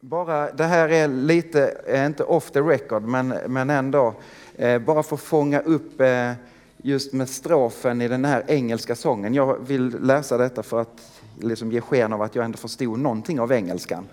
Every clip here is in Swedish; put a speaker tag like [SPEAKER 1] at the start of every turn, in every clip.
[SPEAKER 1] Bara, det här är lite, eh, inte off the record, men, men ändå. Eh, bara för att fånga upp eh, just med strofen i den här engelska sången. Jag vill läsa detta för att liksom ge sken av att jag ändå förstod någonting av engelskan.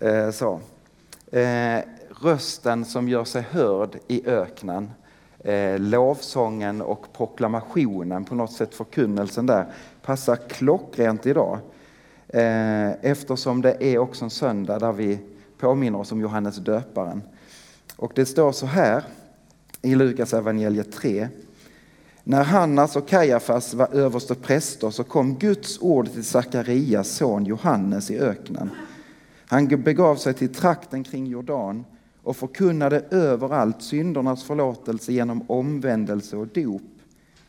[SPEAKER 1] Eh, så. Eh, rösten som gör sig hörd i öknen. Eh, lovsången och proklamationen, på något sätt förkunnelsen där, passar klockrent idag. Eh, eftersom det är också en söndag där vi påminner oss om Johannes döparen. Och det står så här i Lukas evangeliet 3. När Hannas och Kajafas var överste präster så kom Guds ord till Sakarias son Johannes i öknen. Han begav sig till trakten kring Jordan och förkunnade överallt syndernas förlåtelse genom omvändelse och dop,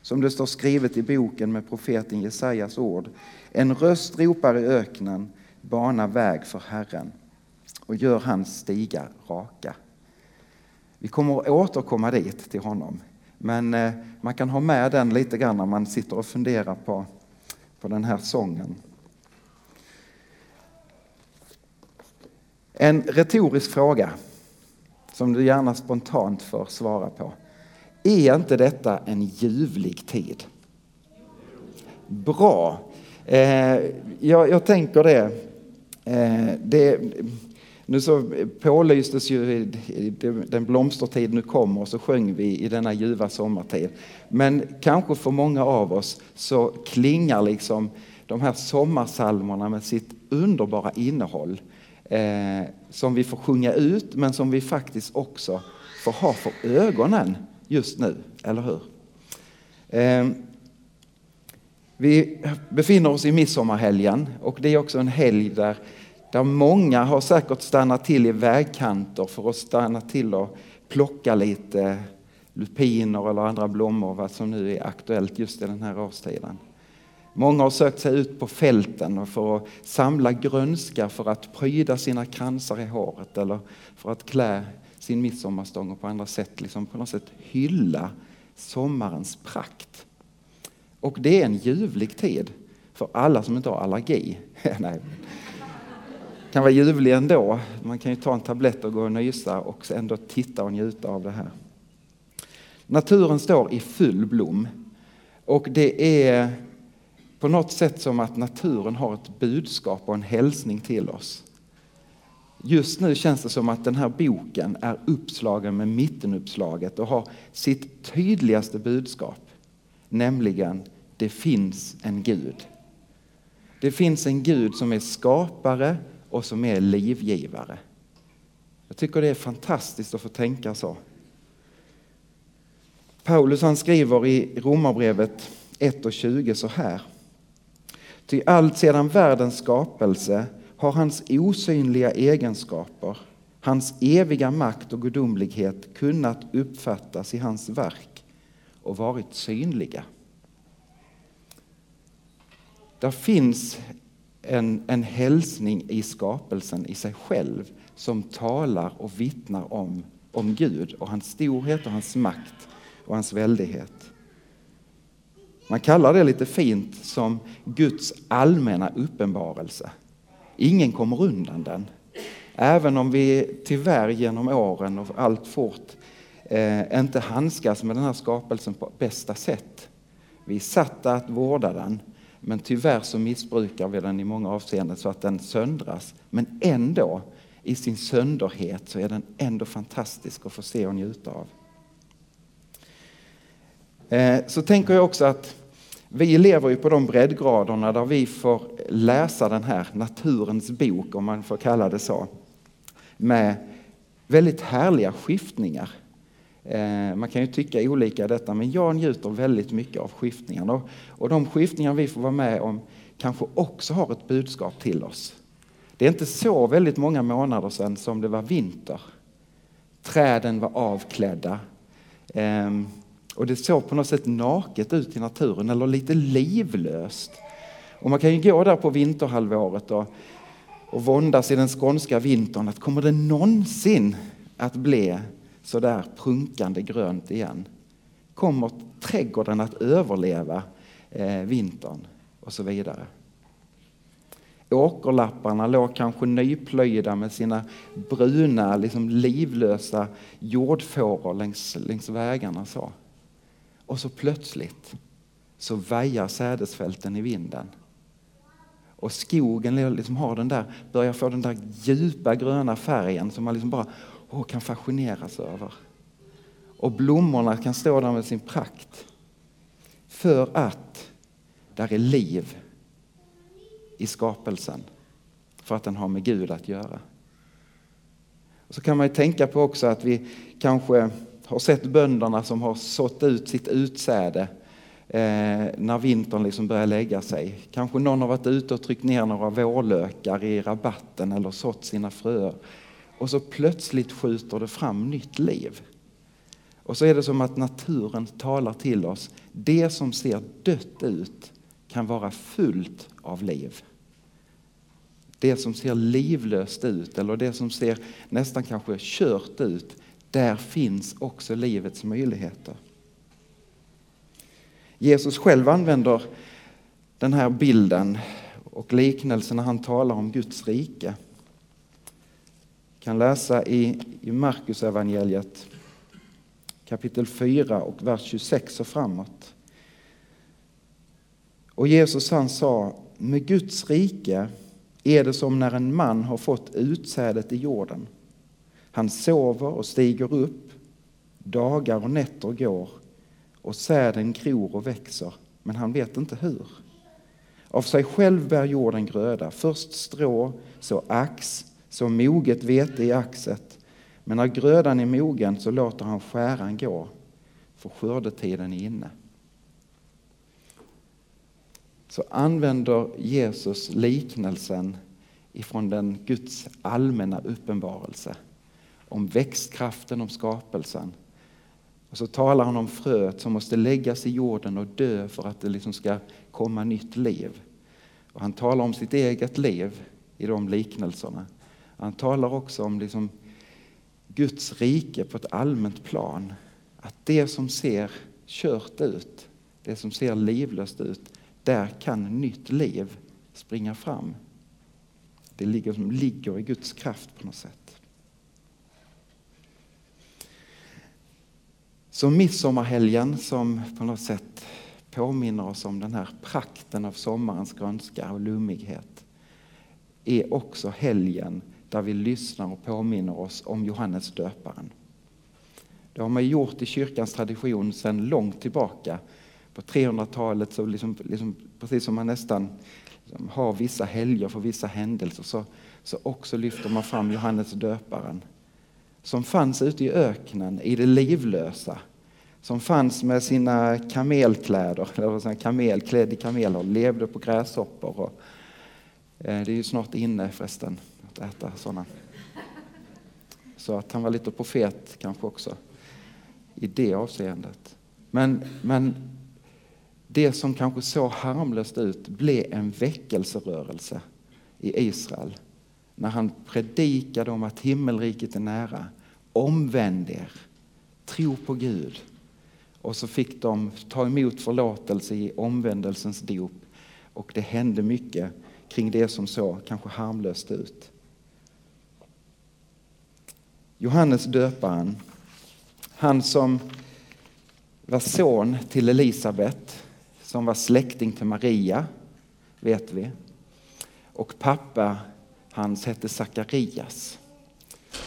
[SPEAKER 1] som det står skrivet i boken med profeten Jesajas ord. En röst ropar i öknen, bana väg för Herren och gör hans stigar raka. Vi kommer att återkomma dit till honom, men eh, man kan ha med den lite grann när man sitter och funderar på, på den här sången. En retorisk fråga som du gärna spontant får svara på. Är inte detta en ljuvlig tid? Bra. Eh, jag, jag, tänker det. Eh, det. Nu så pålystes ju den blomstertid nu kommer och så sjöng vi i denna ljuva sommartid. Men kanske för många av oss så klingar liksom de här sommarsalmerna med sitt underbara innehåll eh, som vi får sjunga ut men som vi faktiskt också får ha för ögonen just nu, eller hur? Ehm, vi befinner oss i midsommarhelgen och det är också en helg där, där många har säkert stannat till i vägkanter för att stanna till och plocka lite lupiner eller andra blommor, vad som nu är aktuellt just i den här årstiden. Många har sökt sig ut på fälten för att samla grönska för att pryda sina kransar i håret eller för att klä sin midsommarstång och på andra sätt liksom på något sätt hylla sommarens prakt. Och det är en ljuvlig tid för alla som inte har allergi. Nej. kan vara ljuvlig ändå. Man kan ju ta en tablett och gå och nysa och ändå titta och njuta av det här. Naturen står i full blom och det är på något sätt som att naturen har ett budskap och en hälsning till oss. Just nu känns det som att den här boken är uppslagen med mittenuppslaget och har sitt tydligaste budskap, nämligen det finns en Gud. Det finns en Gud som är skapare och som är livgivare. Jag tycker det är fantastiskt att få tänka så. Paulus han skriver i Romarbrevet 1 och 20 så här. Ty allt sedan världens skapelse har hans osynliga egenskaper, hans eviga makt och gudomlighet kunnat uppfattas i hans verk och varit synliga. Där finns en, en hälsning i skapelsen i sig själv som talar och vittnar om, om Gud och hans storhet och hans makt och hans väldighet. Man kallar det lite fint som Guds allmänna uppenbarelse. Ingen kommer undan den. Även om vi tyvärr genom åren och allt fort eh, inte handskas med den här skapelsen på bästa sätt. Vi är satta att vårda den, men tyvärr så missbrukar vi den i många avseenden så att den söndras. Men ändå, i sin sönderhet, så är den ändå fantastisk att få se och njuta av. Eh, så tänker jag också att vi lever ju på de breddgraderna där vi får läsa den här naturens bok, om man får kalla det så, med väldigt härliga skiftningar. Eh, man kan ju tycka olika i detta, men jag njuter väldigt mycket av skiftningarna. Och de skiftningar vi får vara med om kanske också har ett budskap till oss. Det är inte så väldigt många månader sedan som det var vinter. Träden var avklädda. Ehm, och det såg på något sätt naket ut i naturen eller lite livlöst. Och man kan ju gå där på vinterhalvåret och, och våndas i den skånska vintern att kommer det någonsin att bli så där prunkande grönt igen? Kommer trädgården att överleva eh, vintern? Och så vidare. Åkerlapparna låg kanske nyplöjda med sina bruna, liksom livlösa jordfåror längs, längs vägarna. Så. Och så plötsligt så vajar sädesfälten i vinden. Och skogen liksom har den där, börjar få den där djupa gröna färgen som man liksom bara åh, kan fascineras över. Och blommorna kan stå där med sin prakt. För att där är liv i skapelsen. För att den har med Gud att göra. Och så kan man ju tänka på också att vi kanske har sett bönderna som har sått ut sitt utsäde eh, när vintern liksom börjar lägga sig. Kanske någon har varit ute och tryckt ner några vårlökar i rabatten eller sått sina fröer. Och så plötsligt skjuter det fram nytt liv. Och så är det som att naturen talar till oss. Det som ser dött ut kan vara fullt av liv. Det som ser livlöst ut eller det som ser nästan kanske kört ut, där finns också livets möjligheter. Jesus själv använder den här bilden och liknelsen när han talar om Guds rike. Vi kan läsa i, i Markus evangeliet kapitel 4 och vers 26 och framåt. Och Jesus han sa, med Guds rike är det som när en man har fått utsädet i jorden. Han sover och stiger upp, dagar och nätter går och säden gror och växer, men han vet inte hur. Av sig själv bär jorden gröda, först strå, så ax, så moget vete i axet. Men när grödan är mogen så låter han skäran gå, för skördetiden är inne. Så använder Jesus liknelsen ifrån den Guds allmänna uppenbarelse om växtkraften, om skapelsen. Och så talar han om fröet som måste läggas i jorden och dö för att det liksom ska komma nytt liv. Och han talar om sitt eget liv i de liknelserna. Han talar också om liksom Guds rike på ett allmänt plan. Att det som ser kört ut, det som ser livlöst ut, där kan nytt liv springa fram. Det ligger, som ligger i Guds kraft på något sätt. Så midsommarhelgen som på något sätt påminner oss om den här prakten av sommarens grönska och lummighet är också helgen där vi lyssnar och påminner oss om Johannes döparen. Det har man gjort i kyrkans tradition sedan långt tillbaka. På 300-talet, så liksom, liksom, precis som man nästan liksom, har vissa helger för vissa händelser, så, så också lyfter man fram Johannes döparen. Som fanns ute i öknen, i det livlösa. Som fanns med sina kamelkläder, eller sina kamelklädd i kameler, levde på gräshoppor. Och, eh, det är ju snart inne förresten att äta sådana. Så att han var lite profet kanske också i det avseendet. Men, men det som kanske såg harmlöst ut blev en väckelserörelse i Israel. När han predikade om att himmelriket är nära. Omvänd er, tro på Gud. Och så fick de ta emot förlåtelse i omvändelsens dop. Och det hände mycket kring det som såg kanske harmlöst ut. Johannes döparen, han som var son till Elisabet, som var släkting till Maria, vet vi. Och pappa hans hette Sakarias.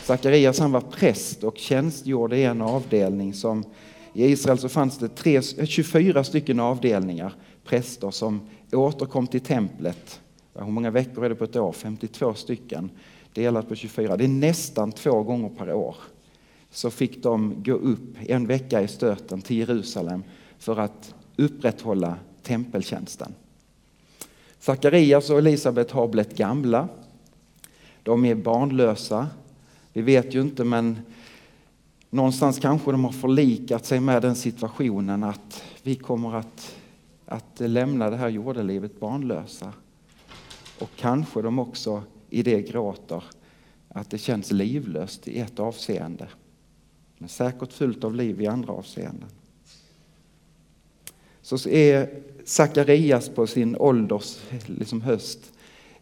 [SPEAKER 1] Sakarias han var präst och tjänstgjorde i en avdelning som i Israel så fanns det tre, eh, 24 stycken avdelningar, präster som återkom till templet. Hur många veckor är det på ett år? 52 stycken delat på 24. Det är nästan två gånger per år. Så fick de gå upp en vecka i stöten till Jerusalem för att upprätthålla tempeltjänsten. Sakarias och Elisabet har blivit gamla. De är barnlösa. Vi vet ju inte men någonstans kanske de har förlikat sig med den situationen att vi kommer att, att lämna det här jordelivet barnlösa. Och kanske de också i det gråter att det känns livlöst i ett avseende. Men säkert fullt av liv i andra avseenden. Så är Sakarias på sin ålders liksom höst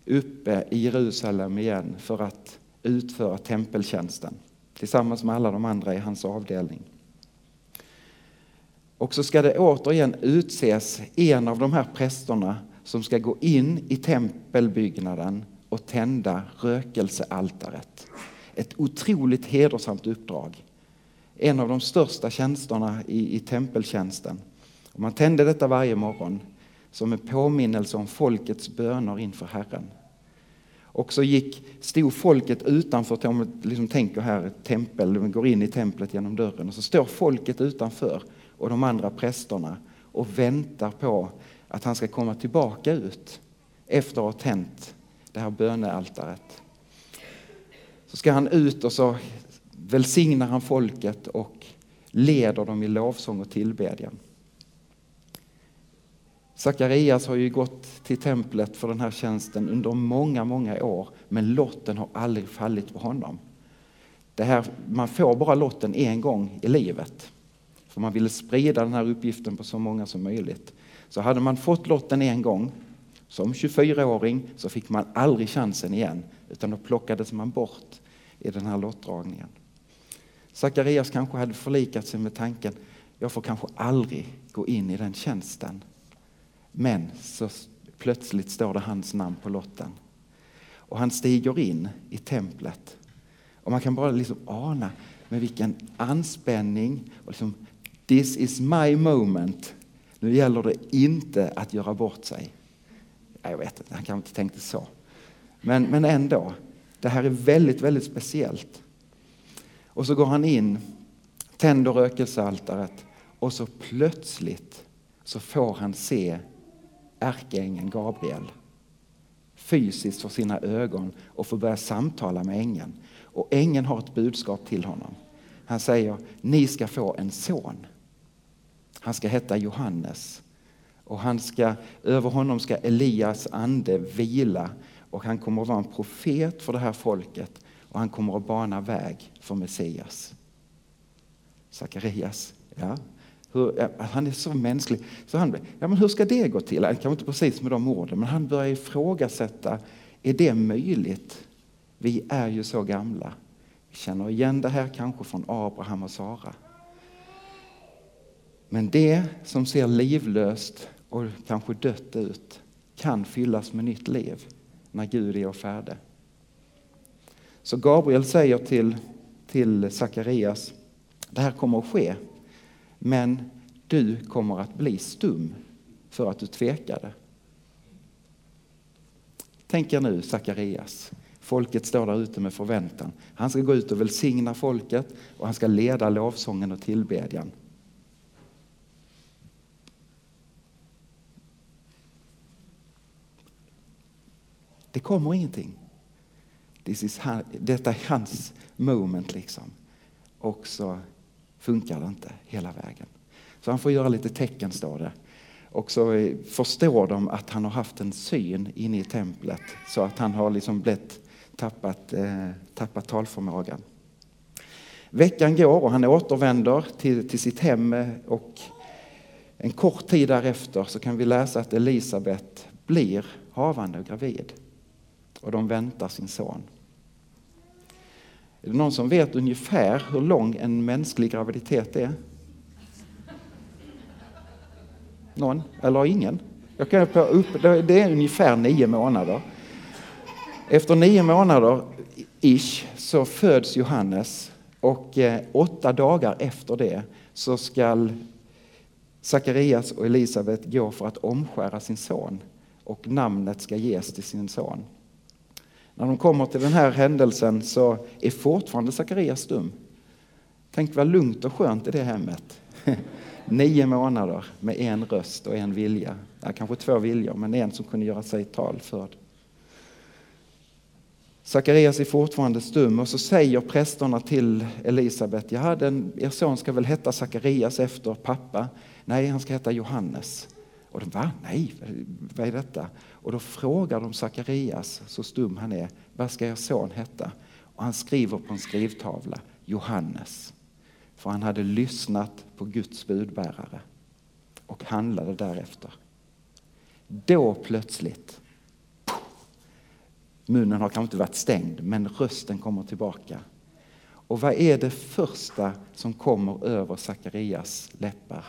[SPEAKER 1] uppe i Jerusalem igen för att utföra tempeltjänsten tillsammans med alla de andra i hans avdelning. Och så ska det återigen utses en av de här prästerna som ska gå in i tempelbyggnaden och tända rökelsealtaret. Ett otroligt hedersamt uppdrag. En av de största tjänsterna i, i tempeltjänsten. Och man tände detta varje morgon som en påminnelse om folkets böner inför Herren. Och så gick, stod folket utanför, om man liksom tänker här ett tempel, de går in i templet genom dörren och så står folket utanför och de andra prästerna och väntar på att han ska komma tillbaka ut efter att ha tänt det här bönealtaret. Så ska han ut och så välsignar han folket och leder dem i lovsång och tillbedjan. Sakarias har ju gått till templet för den här tjänsten under många, många år, men lotten har aldrig fallit på honom. Det här, man får bara lotten en gång i livet, för man ville sprida den här uppgiften på så många som möjligt. Så hade man fått lotten en gång, som 24-åring, så fick man aldrig chansen igen, utan då plockades man bort i den här lottdragningen. Sakarias kanske hade förlikat sig med tanken, jag får kanske aldrig gå in i den tjänsten. Men så plötsligt står det hans namn på lotten. Och han stiger in i templet. Och man kan bara liksom ana med vilken anspänning och liksom, This is my moment. Nu gäller det inte att göra bort sig. Jag vet inte, han kanske inte tänkte så. Men, men ändå, det här är väldigt, väldigt speciellt. Och så går han in, tänder rökelsealtaret och så plötsligt så får han se ärkeängeln Gabriel fysiskt för sina ögon och får börja samtala med ängeln. Och ängeln har ett budskap till honom. Han säger, ni ska få en son. Han ska heta Johannes. Och han ska, över honom ska Elias ande vila och han kommer att vara en profet för det här folket och han kommer att bana väg för Messias. Sakarias, ja, hur, alltså, han är så mänsklig. Så han, ja, men hur ska det gå till? Kanske inte precis med de orden, men han börjar ifrågasätta, är det möjligt? Vi är ju så gamla. Vi känner igen det här kanske från Abraham och Sara. Men det som ser livlöst och kanske dött ut kan fyllas med nytt liv när Gud är färdig. Så Gabriel säger till, till Sakarias, det här kommer att ske, men du kommer att bli stum för att du tvekade. Tänk er nu Sakarias. Folket står där ute med förväntan. Han ska gå ut och välsigna folket och han ska leda lovsången och tillbedjan. Det kommer ingenting. This is, detta är hans moment liksom. Och så funkar det inte hela vägen. Så han får göra lite tecken står det. Och så förstår de att han har haft en syn inne i templet så att han har liksom blivit tappat, eh, tappat talförmågan. Veckan går och han återvänder till, till sitt hem eh, och en kort tid därefter så kan vi läsa att Elisabet blir havande och gravid och de väntar sin son. Är det någon som vet ungefär hur lång en mänsklig graviditet är? Någon? Eller ingen? Jag kan upp, det är ungefär nio månader. Efter nio månader ish så föds Johannes och eh, åtta dagar efter det så skall Sakarias och Elisabet gå för att omskära sin son och namnet ska ges till sin son. När de kommer till den här händelsen så är fortfarande Sakarias stum. Tänk vad lugnt och skönt i det hemmet. Nio månader med en röst och en vilja. Ja, kanske två viljor, men en som kunde göra sig talförd. Sakarias är fortfarande stum och så säger prästerna till Elisabet, ja, den, er son ska väl heta Sakarias efter pappa? Nej, han ska heta Johannes. Och de, va? Nej, vad är detta? Och då frågar de Sakarias, så stum han är, vad ska er son heta? Och han skriver på en skrivtavla, Johannes. För han hade lyssnat på Guds budbärare och handlade därefter. Då plötsligt Munnen har kanske inte varit stängd, men rösten kommer tillbaka. Och vad är det första som kommer över Sakarias läppar?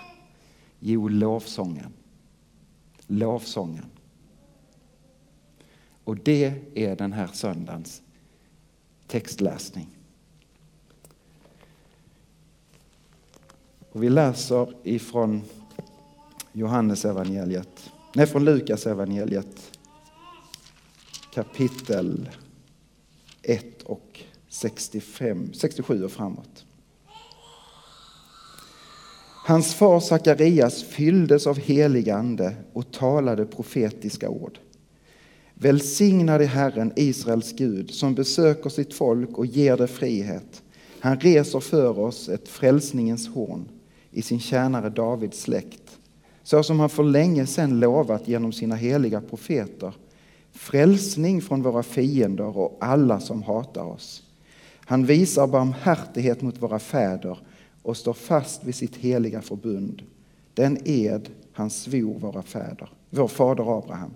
[SPEAKER 1] Jo, lovsången. Lovsången. Och det är den här söndagens textläsning. Och vi läser ifrån Johannes evangeliet, nej från Lukas evangeliet kapitel 1 och 65, 67 och framåt. Hans far Sakarias fylldes av helig ande och talade profetiska ord. Välsignade Herren, Israels Gud, som besöker sitt folk och ger det frihet. Han reser för oss ett frälsningens horn i sin tjänare Davids släkt, så som han för länge sedan lovat genom sina heliga profeter, frälsning från våra fiender och alla som hatar oss. Han visar barmhärtighet mot våra fäder och står fast vid sitt heliga förbund, den ed han svor våra fäder, vår fader Abraham.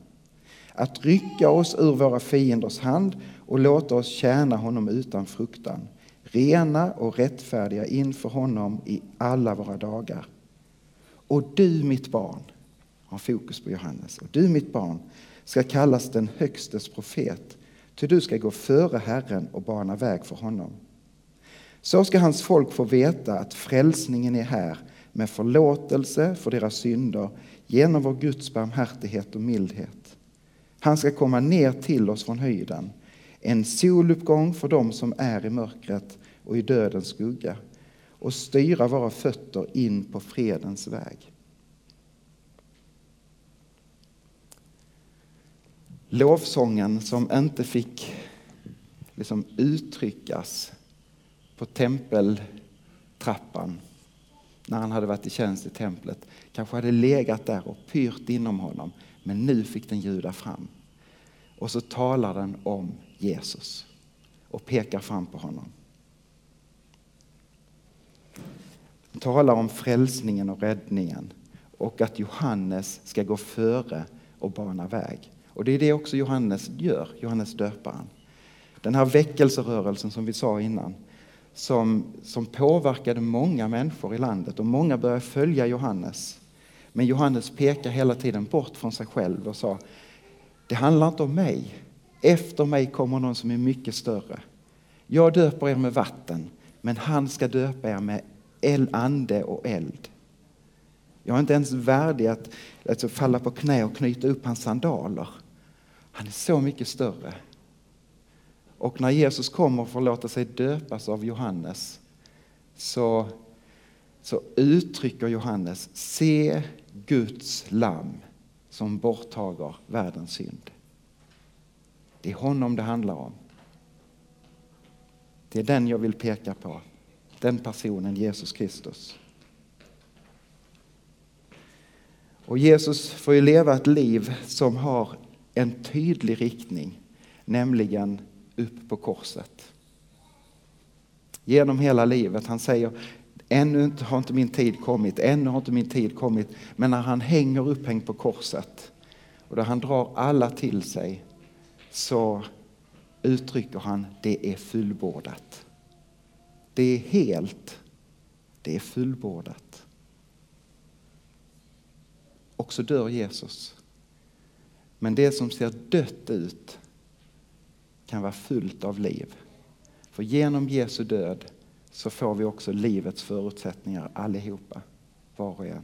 [SPEAKER 1] Att rycka oss ur våra fienders hand och låta oss tjäna honom utan fruktan, rena och rättfärdiga inför honom i alla våra dagar. Och du mitt barn, har fokus på Johannes, och du mitt barn ska kallas den högstes profet, ty du ska gå före Herren och bana väg för honom. Så ska hans folk få veta att frälsningen är här med förlåtelse för deras synder genom vår Guds barmhärtighet och mildhet. Han ska komma ner till oss från höjden, en soluppgång för dem som är i mörkret och i dödens skugga och styra våra fötter in på fredens väg. Lovsången som inte fick liksom uttryckas på tempeltrappan när han hade varit i tjänst i templet kanske hade legat där och pyrt inom honom men nu fick den ljuda fram. Och så talar den om Jesus och pekar fram på honom. Den talar om frälsningen och räddningen och att Johannes ska gå före och bana väg. Och det är det också Johannes gör, Johannes döparen. Den här väckelserörelsen som vi sa innan, som, som påverkade många människor i landet och många började följa Johannes. Men Johannes pekar hela tiden bort från sig själv och sa, det handlar inte om mig. Efter mig kommer någon som är mycket större. Jag döper er med vatten, men han ska döpa er med eld, ande och eld. Jag är inte ens värdig att alltså, falla på knä och knyta upp hans sandaler. Han är så mycket större. Och när Jesus kommer för att låta sig döpas av Johannes så, så uttrycker Johannes, se Guds lamm som borttager världens synd. Det är honom det handlar om. Det är den jag vill peka på. Den personen, Jesus Kristus. Och Jesus får ju leva ett liv som har en tydlig riktning, nämligen upp på korset. Genom hela livet. Han säger, ännu har inte min tid kommit, ännu har inte min tid kommit. Men när han hänger upphängd på korset och där han drar alla till sig så uttrycker han, det är fullbordat. Det är helt, det är fullbordat. Och så dör Jesus. Men det som ser dött ut kan vara fullt av liv. För genom Jesu död så får vi också livets förutsättningar allihopa, var och en.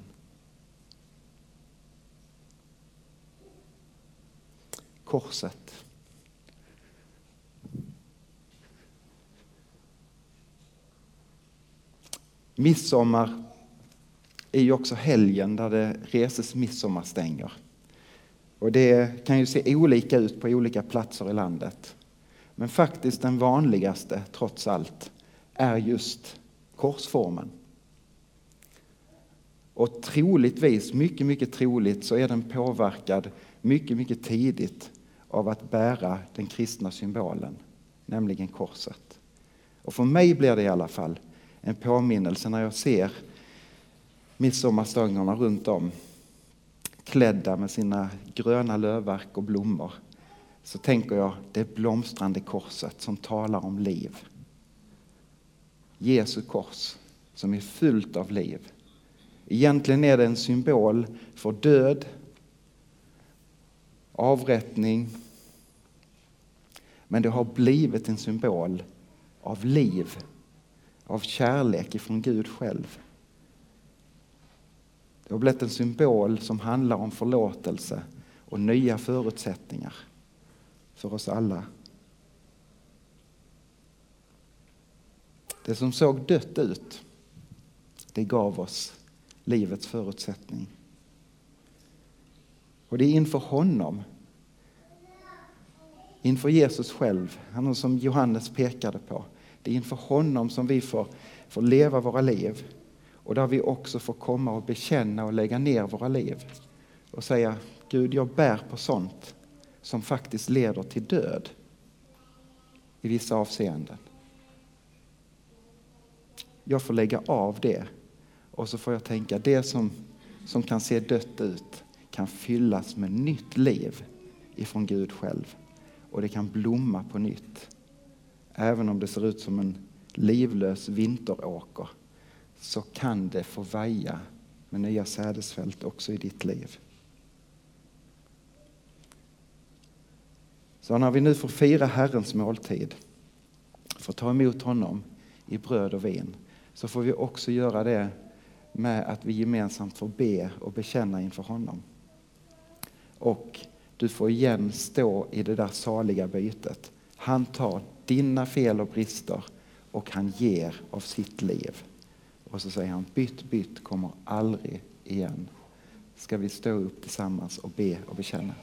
[SPEAKER 1] Korset. Midsommar är ju också helgen där det reses midsommarstänger. Och det kan ju se olika ut på olika platser i landet. Men faktiskt den vanligaste, trots allt, är just korsformen. Och troligtvis, mycket, mycket troligt, så är den påverkad mycket, mycket tidigt av att bära den kristna symbolen, nämligen korset. Och för mig blir det i alla fall en påminnelse när jag ser midsommarstångarna runt om klädda med sina gröna lövverk och blommor så tänker jag det blomstrande korset som talar om liv. Jesu kors som är fyllt av liv. Egentligen är det en symbol för död, avrättning, men det har blivit en symbol av liv, av kärlek ifrån Gud själv. Det har blivit en symbol som handlar om förlåtelse och nya förutsättningar för oss alla. Det som såg dött ut, det gav oss livets förutsättning. Och det är inför honom, inför Jesus själv, han som Johannes pekade på. Det är inför honom som vi får, får leva våra liv och där vi också får komma och bekänna och lägga ner våra liv och säga Gud, jag bär på sånt som faktiskt leder till död i vissa avseenden. Jag får lägga av det och så får jag tänka det som, som kan se dött ut kan fyllas med nytt liv ifrån Gud själv. Och det kan blomma på nytt. Även om det ser ut som en livlös vinteråker så kan det få vaja med nya sädesfält också i ditt liv. Så när vi nu får fira Herrens måltid, får ta emot honom i bröd och vin, så får vi också göra det med att vi gemensamt får be och bekänna inför honom. Och du får igen stå i det där saliga bytet. Han tar dina fel och brister och han ger av sitt liv. Och så säger han, bytt, bytt kommer aldrig igen. Ska vi stå upp tillsammans och be och bekänna?